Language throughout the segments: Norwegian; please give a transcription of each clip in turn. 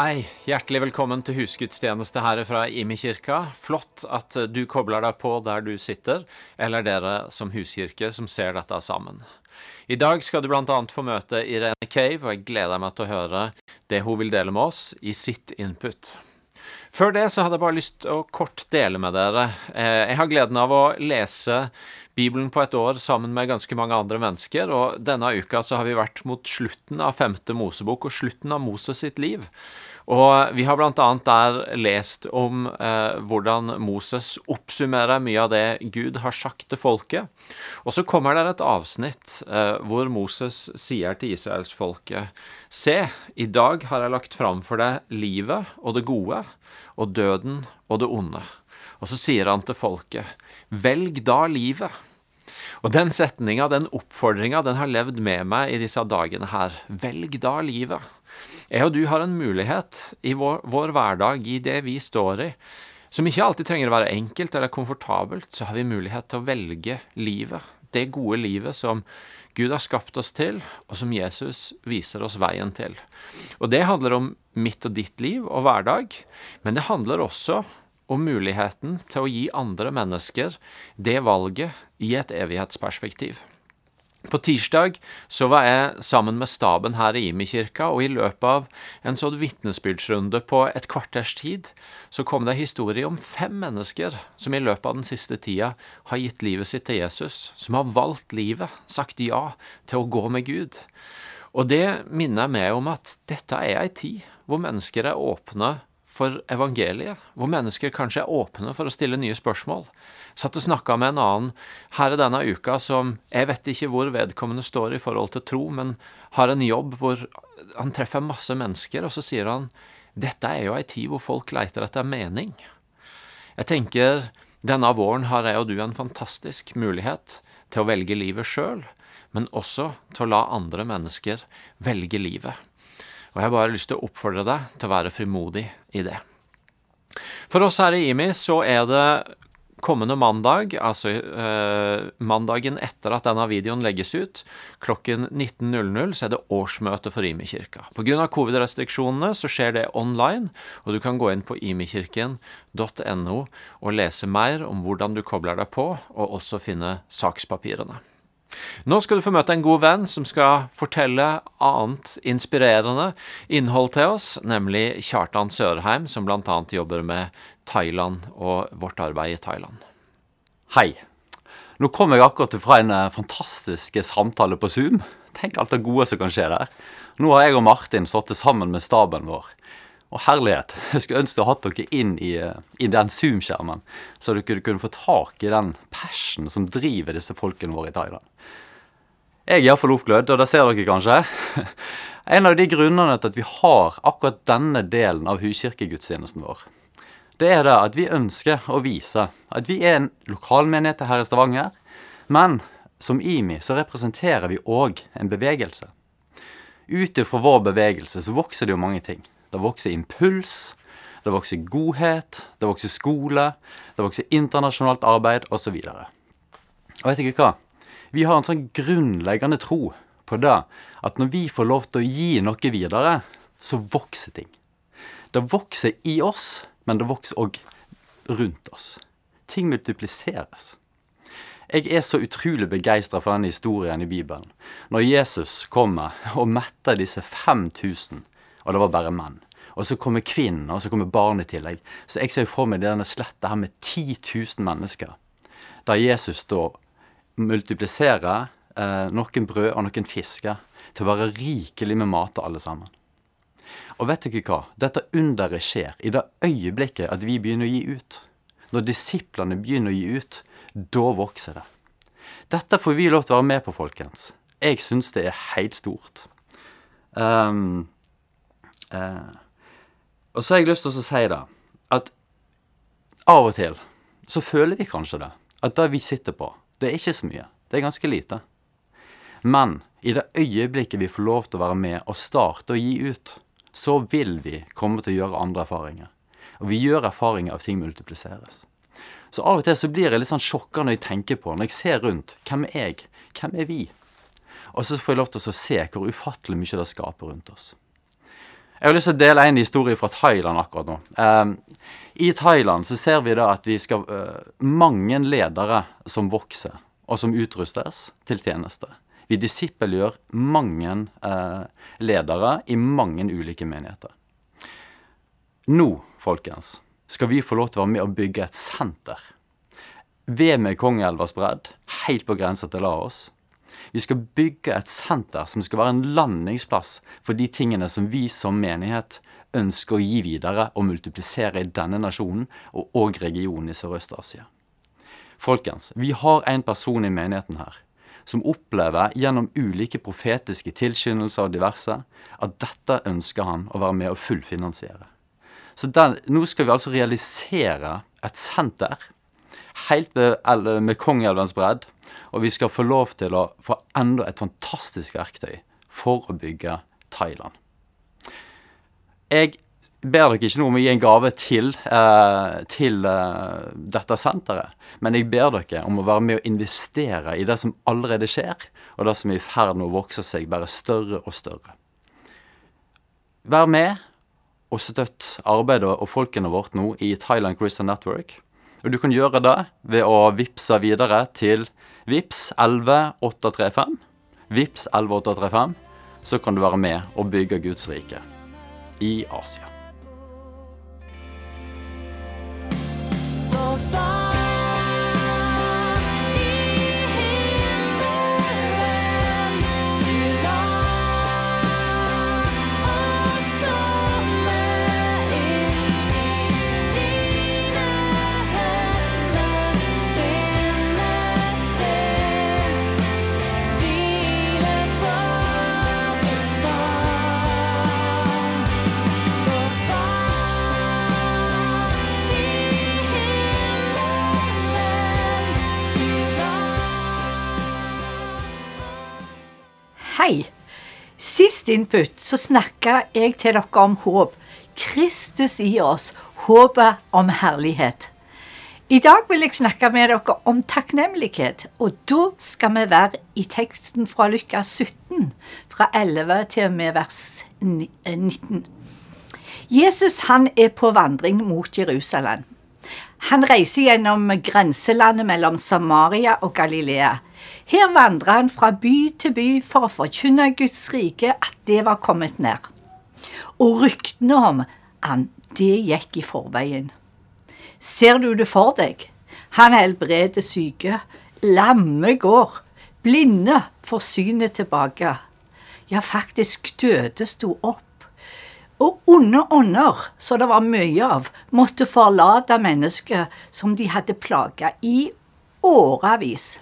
Hei, hjertelig velkommen til husgudstjeneste her fra Imi-kirka. Flott at du kobler deg på der du sitter, eller dere som huskirke som ser dette sammen. I dag skal du annet få møte Irene Cave, og jeg gleder meg til å høre det hun vil dele med oss i sitt input. Før det så hadde jeg bare lyst til å kort dele med dere. Eh, Jeg har gleden av å lese Bibelen på et år sammen med ganske mange andre mennesker, og denne uka så har vi vært mot slutten av femte Mosebok og slutten av Moses sitt liv. Og vi har annet der lest om eh, hvordan Moses oppsummerer mye av det Gud har sagt til folket. Og så kommer det et avsnitt eh, hvor Moses sier til israelsfolket Se, i dag har jeg lagt fram for deg livet og det gode, og døden og det onde. Og så sier han til folket, velg da livet. Og den setninga, den oppfordringa, den har levd med meg i disse dagene her. Velg da livet. Jeg og du har en mulighet i vår, vår hverdag, i det vi står i, som ikke alltid trenger å være enkelt eller komfortabelt, så har vi mulighet til å velge livet. Det gode livet som Gud har skapt oss til, og som Jesus viser oss veien til. Og det handler om mitt og ditt liv og hverdag, men det handler også om muligheten til å gi andre mennesker det valget i et evighetsperspektiv. På tirsdag så var jeg sammen med staben her i Imi-kirka, og i løpet av en sånn vitnesbyrdsrunde på et kvarters tid, så kom det historie om fem mennesker som i løpet av den siste tida har gitt livet sitt til Jesus, som har valgt livet, sagt ja til å gå med Gud. Og det minner meg om at dette er ei tid hvor mennesker er åpne for evangeliet, hvor mennesker kanskje er åpne for å stille nye spørsmål. Satt og snakka med en annen her i denne uka som jeg vet ikke hvor vedkommende står i forhold til tro, men har en jobb hvor han treffer masse mennesker, og så sier han dette er jo ei tid hvor folk leiter etter mening. Jeg tenker denne våren har jeg og du en fantastisk mulighet til å velge livet sjøl, men også til å la andre mennesker velge livet. Og jeg har bare lyst til å oppfordre deg til å være frimodig i det. For oss her i IMI så er det kommende mandag, altså eh, mandagen etter at denne videoen legges ut, klokken 19.00, så er det årsmøte for IMI-kirka. Pga. covid-restriksjonene så skjer det online, og du kan gå inn på imikirken.no og lese mer om hvordan du kobler deg på, og også finne sakspapirene. Nå skal du få møte en god venn som skal fortelle annet inspirerende innhold til oss, nemlig Kjartan Sørheim, som bl.a. jobber med Thailand og vårt arbeid i Thailand. Hei. Nå kom jeg akkurat fra en eh, fantastisk samtale på Zoom. Tenk alt det gode som kan skje der. Nå har jeg og Martin sittet sammen med staben vår. Og herlighet, jeg skulle ønske du hadde dere inn i, i den Zoom-skjermen, så dere kunne få tak i den passion som driver disse folkene våre i Thailand. Jeg er iallfall oppglødd, og det ser dere kanskje. En av de grunnene til at vi har akkurat denne delen av huskirkegudstjenesten vår, det er det at vi ønsker å vise at vi er en lokalmenighet her i Stavanger, men som IMI så representerer vi òg en bevegelse. Ut ifra vår bevegelse så vokser det jo mange ting. Det vokser impuls, det vokser godhet, det vokser skole, det vokser internasjonalt arbeid osv. Og, og vet ikke hva? Vi har en sånn grunnleggende tro på det at når vi får lov til å gi noe videre, så vokser ting. Det vokser i oss, men det vokser òg rundt oss. Ting multipliseres. Jeg er så utrolig begeistra for denne historien i Bibelen. Når Jesus kommer og metter disse 5000, og det var bare menn. Og så kommer kvinnen, og så kommer barnet i tillegg. Så jeg ser for meg denne sletta her med 10 000 mennesker. Der Jesus da multipliserer eh, noen brød og noen fisker til å være rikelig med mat til alle sammen. Og vet dere hva? Dette underet skjer i det øyeblikket at vi begynner å gi ut. Når disiplene begynner å gi ut, da vokser det. Dette får vi lov til å være med på, folkens. Jeg syns det er helt stort. Um, uh, og så har jeg lyst til å si det, at av og til så føler vi kanskje det. At det vi sitter på, det er ikke så mye. Det er ganske lite. Men i det øyeblikket vi får lov til å være med og starte å gi ut, så vil vi komme til å gjøre andre erfaringer. Og vi gjør erfaringer av ting multipliseres. Så av og til så blir jeg litt sånn sjokka når jeg tenker på, når jeg ser rundt, hvem er jeg? Hvem er vi? Og så får jeg lov til å se hvor ufattelig mye det skaper rundt oss. Jeg har lyst til å dele en historie fra Thailand akkurat nå. Um, I Thailand så ser vi da at vi skal uh, Mange ledere som vokser, og som utrustes til tjeneste. Vi disippelgjør mange uh, ledere i mange ulike menigheter. Nå, folkens, skal vi få lov til å være med å bygge et senter ved Mekongelvas bredd, helt på grensa til Laos. Vi skal bygge et senter som skal være en landingsplass for de tingene som vi som menighet ønsker å gi videre og multiplisere i denne nasjonen og òg regionen i Sørøst-Asia. Folkens, vi har en person i menigheten her som opplever gjennom ulike profetiske tilskyndelser og diverse at dette ønsker han å være med og fullfinansiere. Så den, nå skal vi altså realisere et senter helt ved, med Kongelvens bredd og vi skal få lov til å få enda et fantastisk verktøy for å bygge Thailand. Jeg ber dere ikke nå om å gi en gave til, eh, til eh, dette senteret, men jeg ber dere om å være med å investere i det som allerede skjer, og det som er i ferd med å vokse seg bare større og større. Vær med og støtt arbeidet og folkene vårt nå i Thailand Christian Network. Og du kan gjøre det ved å vippse videre til Vips 11835. Vips 11835. Så kan du være med og bygge Guds rike i Asia. Sist input så snakka jeg til dere om håp. Kristus i oss, håpet om herlighet. I dag vil jeg snakke med dere om takknemlighet, og da skal vi være i teksten fra Lukas 17, fra 11 til og med vers 19. Jesus han er på vandring mot Jerusalem. Han reiser gjennom grenselandet mellom Samaria og Galilea. Her vandra han fra by til by for å forkynne Guds rike at det var kommet nær. Og ryktene om han, det gikk i forveien. Ser du det for deg? Han helbreder syke, lamme går, blinde får synet tilbake. Ja, faktisk døde sto opp. Og onde ånder, så det var mye av, måtte forlate mennesket som de hadde plaga i årevis.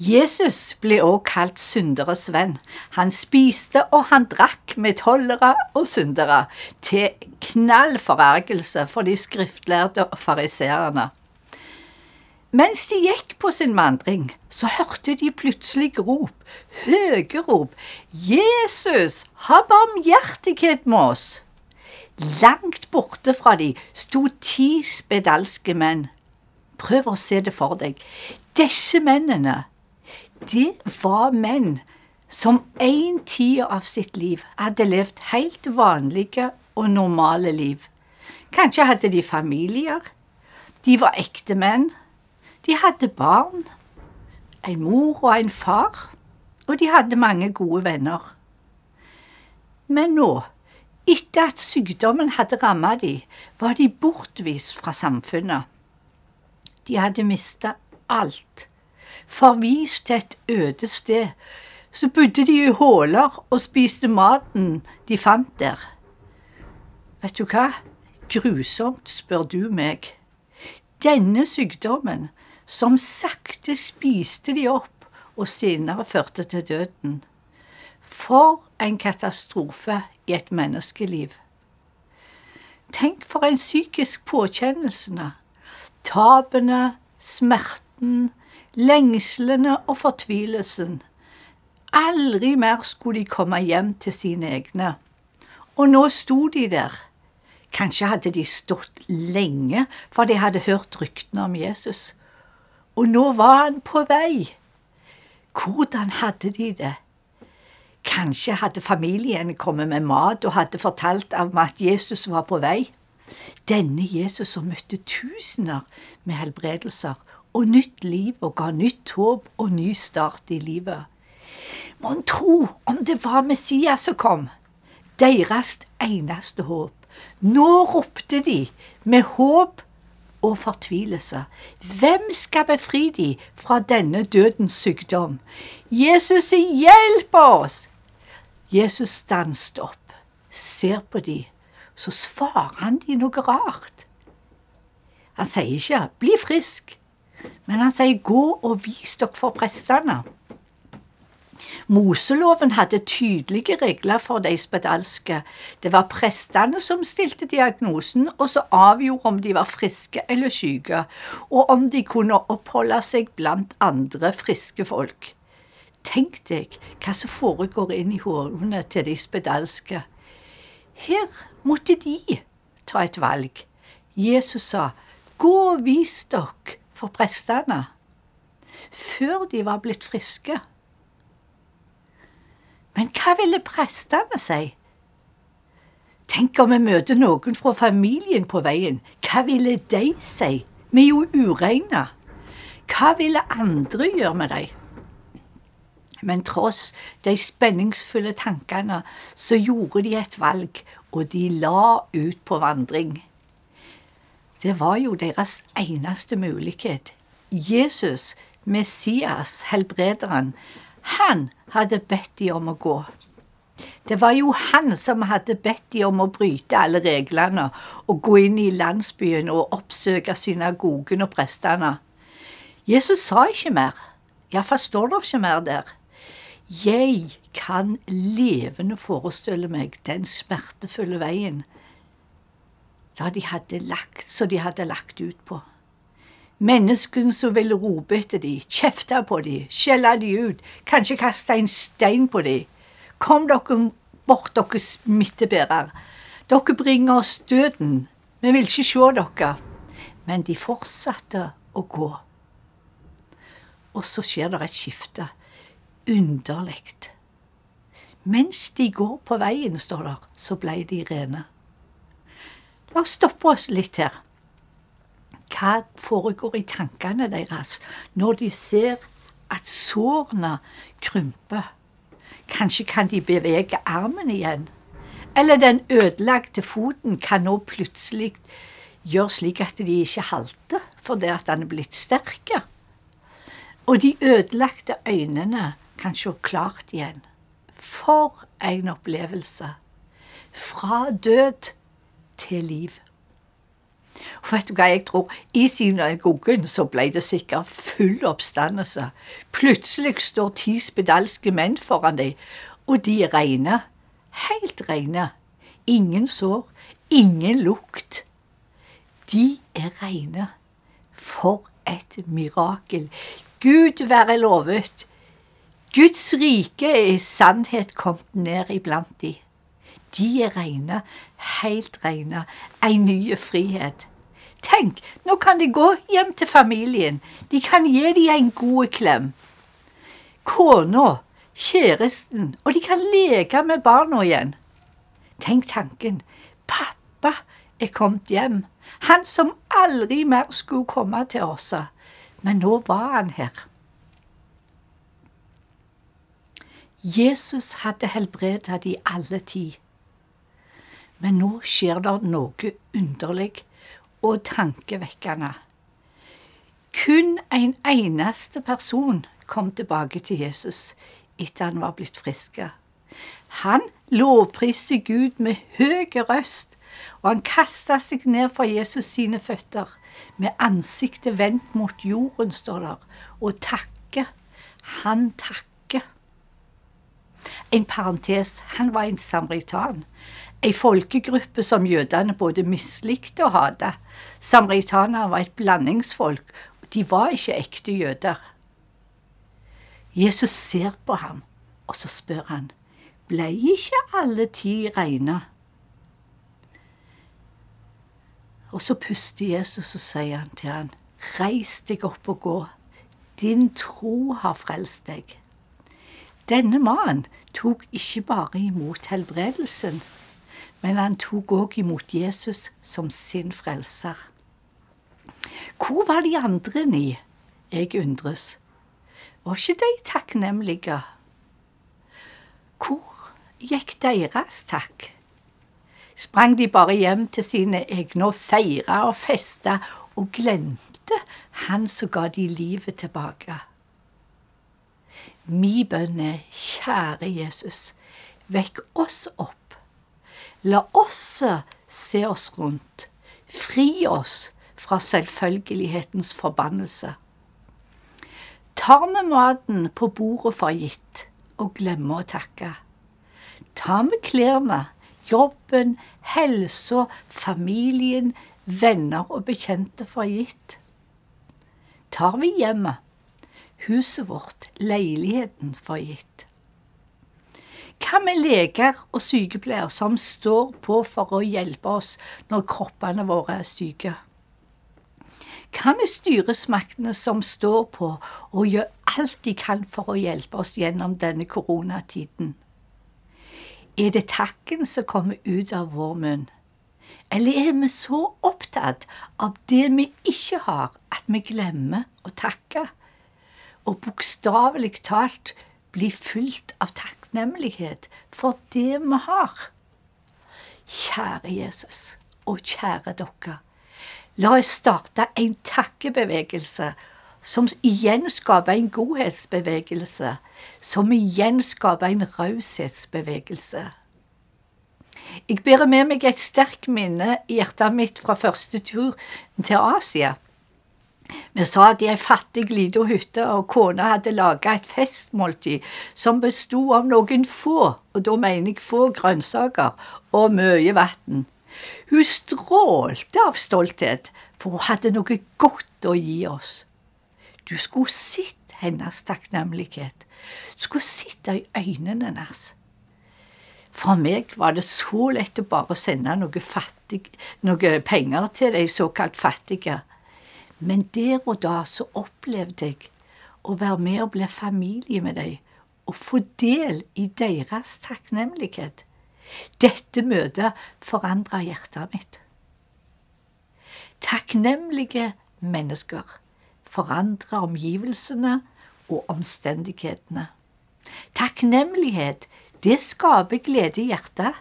Jesus ble også kalt synderes venn. Han spiste og han drakk med tollere og syndere, til knall forargelse for de skriftlærde og fariseerne. Mens de gikk på sin vandring, så hørte de plutselig rop, høye rop, Jesus, ha barmhjertighet med oss! Langt borte fra de sto ti spedalske menn. Prøv å se det for deg. Disse mennene det var menn som en tid av sitt liv hadde levd helt vanlige og normale liv. Kanskje hadde de familier. De var ektemenn. De hadde barn. En mor og en far. Og de hadde mange gode venner. Men nå, etter at sykdommen hadde rammet dem, var de bortvist fra samfunnet. De hadde mista alt forvist til et øde sted. Så bodde de i huler og spiste maten de fant der. Vet du hva? Grusomt, spør du meg. Denne sykdommen, som sakte spiste de opp og senere førte til døden. For en katastrofe i et menneskeliv. Tenk for en psykisk påkjennelse. Tapene, smerten, lengslene og fortvilelsen. Aldri mer skulle de komme hjem til sine egne. Og nå sto de der. Kanskje hadde de stått lenge, for de hadde hørt ryktene om Jesus. Og nå var han på vei. Hvordan hadde de det? Kanskje hadde familien kommet med mat og hadde fortalt om at Jesus var på vei. Denne Jesus som møtte tusener med helbredelser og nytt liv og ga nytt håp og ny start i livet. Mon tro om det var Messias som kom, deres eneste håp. Nå ropte de med håp og fortvilelse. Hvem skal befri de fra denne dødens sykdom? Jesus, hjelp oss! Jesus stanset opp, ser på de, så svarer han de noe rart. Han sier ikke 'bli frisk', men han sier 'gå og vis dere for prestene'. Moseloven hadde tydelige regler for de spedalske. Det var prestene som stilte diagnosen, og så avgjorde om de var friske eller syke, og om de kunne oppholde seg blant andre friske folk. Tenk deg hva som foregår inn i hodene til de spedalske. Her måtte de ta et valg. Jesus sa, gå og vis dere for prestene, før de var blitt friske. Men hva ville prestene si? Tenk om vi møter noen fra familien på veien. Hva ville de si? Vi er jo ureine. Hva ville andre gjøre med dem? Men tross de spenningsfulle tankene, så gjorde de et valg, og de la ut på vandring. Det var jo deres eneste mulighet. Jesus, Messias, helbrederen, han hadde bedt de om å gå. Det var jo han som hadde bedt de om å bryte alle reglene og gå inn i landsbyen og oppsøke synagogen og prestene. Jesus sa ikke mer. Iallfall står det ikke mer der. Jeg kan levende forestille meg den smertefulle veien da de hadde lagt, så de hadde lagt ut på. Menneskene som ville rope etter de, kjefte på de, skjelle de ut, kanskje kaste en stein på de. Kom dere bort, dere smittebærer. Dere bringer oss døden. Vi vil ikke se dere. Men de fortsatte å gå. Og så skjer det et skifte. Underlig. Mens de går på veien, står der, så ble de rene. La oss stoppe oss litt her hva foregår i tankene deres når de ser at sårene krymper. Kanskje kan de bevege armen igjen. Eller den ødelagte foten kan nå plutselig gjøre slik at de ikke halter fordi at den er blitt sterk. Og de ødelagte øynene kan se klart igjen. For en opplevelse! Fra død til liv. Og vet du hva jeg tror? I synagogen så ble det sikkert full oppstandelse. Plutselig står ti spedalske menn foran dem, og de er reine. Helt reine. Ingen sår, ingen lukt. De er reine. For et mirakel. Gud være lovet. Guds rike er i sannhet kommet ned iblant de. De er reine, helt reine, ei ny frihet. Tenk, nå kan de gå hjem til familien, de kan gi dem en god klem. Kona, kjæresten, og de kan leke med barna igjen. Tenk tanken, pappa er kommet hjem, han som aldri mer skulle komme til oss, men nå var han her. Jesus hadde helbredet de alle tid. Men nå skjer det noe underlig og tankevekkende. Kun en eneste person kom tilbake til Jesus etter han var blitt friske. Han lovpriste Gud med høy røst, og han kasta seg ned for Jesus sine føtter, med ansiktet vendt mot jorden, står der, og takke. Han takker. En parentes, han var en samaritan ei folkegruppe som jødene både mislikte og hata. Samaritanere var et blandingsfolk. De var ikke ekte jøder. Jesus ser på ham, og så spør han, blei ikke alle ti reine? Og så puster Jesus og sier han til han, reis deg opp og gå, din tro har frelst deg. Denne mannen tok ikke bare imot helbredelsen, men han tok òg imot Jesus som sin frelser. Hvor var de andre ni? Jeg undres. Var ikke de takknemlige? Hvor gikk deres takk? Sprang de bare hjem til sine egne og feira og festa og glemte han som ga de livet tilbake? Mi bønn er, kjære Jesus, vekk oss opp. La oss se oss rundt. Fri oss fra selvfølgelighetens forbannelse. Tar vi maten på bordet for gitt og glemmer å takke? Tar vi klærne, jobben, helsa, familien, venner og bekjente for gitt? Tar vi hjemmet, huset vårt, leiligheten for gitt? Hva med leger og sykepleiere som står på for å hjelpe oss når kroppene våre er syke? Hva med styresmaktene som står på og gjør alt de kan for å hjelpe oss gjennom denne koronatiden? Er det takken som kommer ut av vår munn? Eller er vi så opptatt av det vi ikke har, at vi glemmer å takke? Og bokstavelig talt blir fylt av takknemlighet for det vi har. Kjære Jesus og kjære dere. La oss starte en takkebevegelse, som igjen skaper en godhetsbevegelse, som igjen skaper en raushetsbevegelse. Jeg bærer med meg et sterkt minne i hjertet mitt fra første tur til Asia. Vi satt i ei fattig lita hytte, og kona hadde laga et festmåltid som bestod av noen få, og da mener jeg få grønnsaker, og mye vann. Hun strålte av stolthet, for hun hadde noe godt å gi oss. Du skulle sett hennes takknemlighet. Du skulle sett det i øynene hennes. For meg var det så lett å bare sende noe, fattig, noe penger til de såkalt fattige. Men der og da så opplevde jeg å være med og bli familie med dem, og få del i deres takknemlighet. Dette møtet forandra hjertet mitt. Takknemlige mennesker forandrer omgivelsene og omstendighetene. Takknemlighet, det skaper glede i hjertet.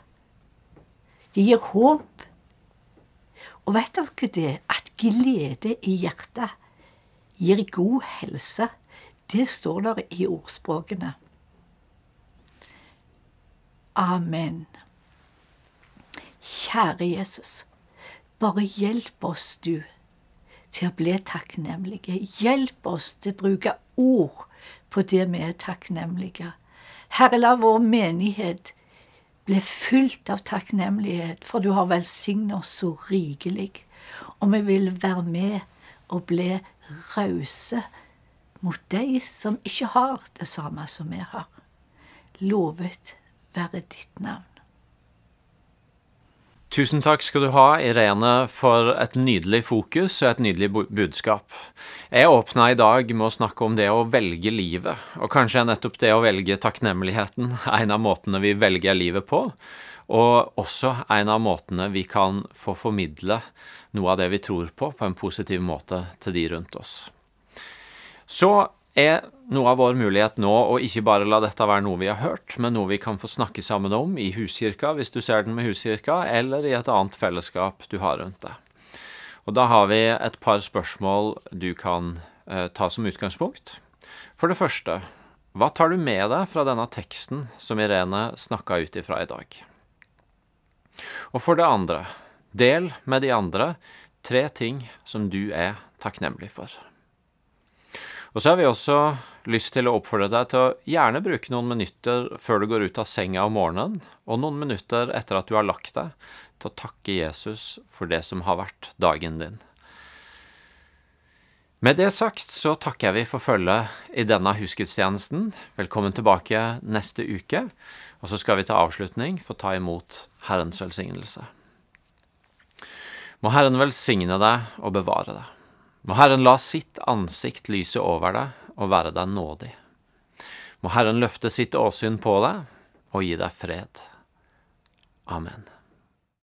Det gir håp. Og vet dere det, at glede i hjertet gir god helse, det står der i ordspråkene. Amen. Kjære Jesus, bare hjelp oss, du, til å bli takknemlige. Hjelp oss til å bruke ord på det vi er takknemlige. Herre, la vår menighet bli fylt av takknemlighet, for du har velsignet oss så rikelig. Og vi vil være med og bli rause mot de som ikke har det samme som vi har. Lovet være ditt navn. Tusen takk skal du ha, Irene, for et nydelig fokus og et nydelig budskap. Jeg åpna i dag med å snakke om det å velge livet, og kanskje nettopp det å velge takknemligheten en av måtene vi velger livet på, og også en av måtene vi kan få formidle noe av det vi tror på, på en positiv måte til de rundt oss. Så er noe av vår mulighet nå å ikke bare la dette være noe vi har hørt, men noe vi kan få snakke sammen om i huskirka, hvis du ser den med huskirka, eller i et annet fellesskap du har rundt deg. Og da har vi et par spørsmål du kan eh, ta som utgangspunkt. For det første, hva tar du med deg fra denne teksten som Irene snakka ut ifra i dag? Og for det andre, del med de andre tre ting som du er takknemlig for. Og så har vi også lyst til å oppfordre deg til å gjerne bruke noen minutter før du går ut av senga om morgenen, og noen minutter etter at du har lagt deg, til å takke Jesus for det som har vært dagen din. Med det sagt så takker vi for følget i denne husgudstjenesten. Velkommen tilbake neste uke, og så skal vi til avslutning få ta imot Herrens velsignelse. Må Herren velsigne deg og bevare deg. Må Herren la sitt ansikt lyse over deg og være deg nådig. Må Herren løfte sitt åsyn på deg og gi deg fred. Amen.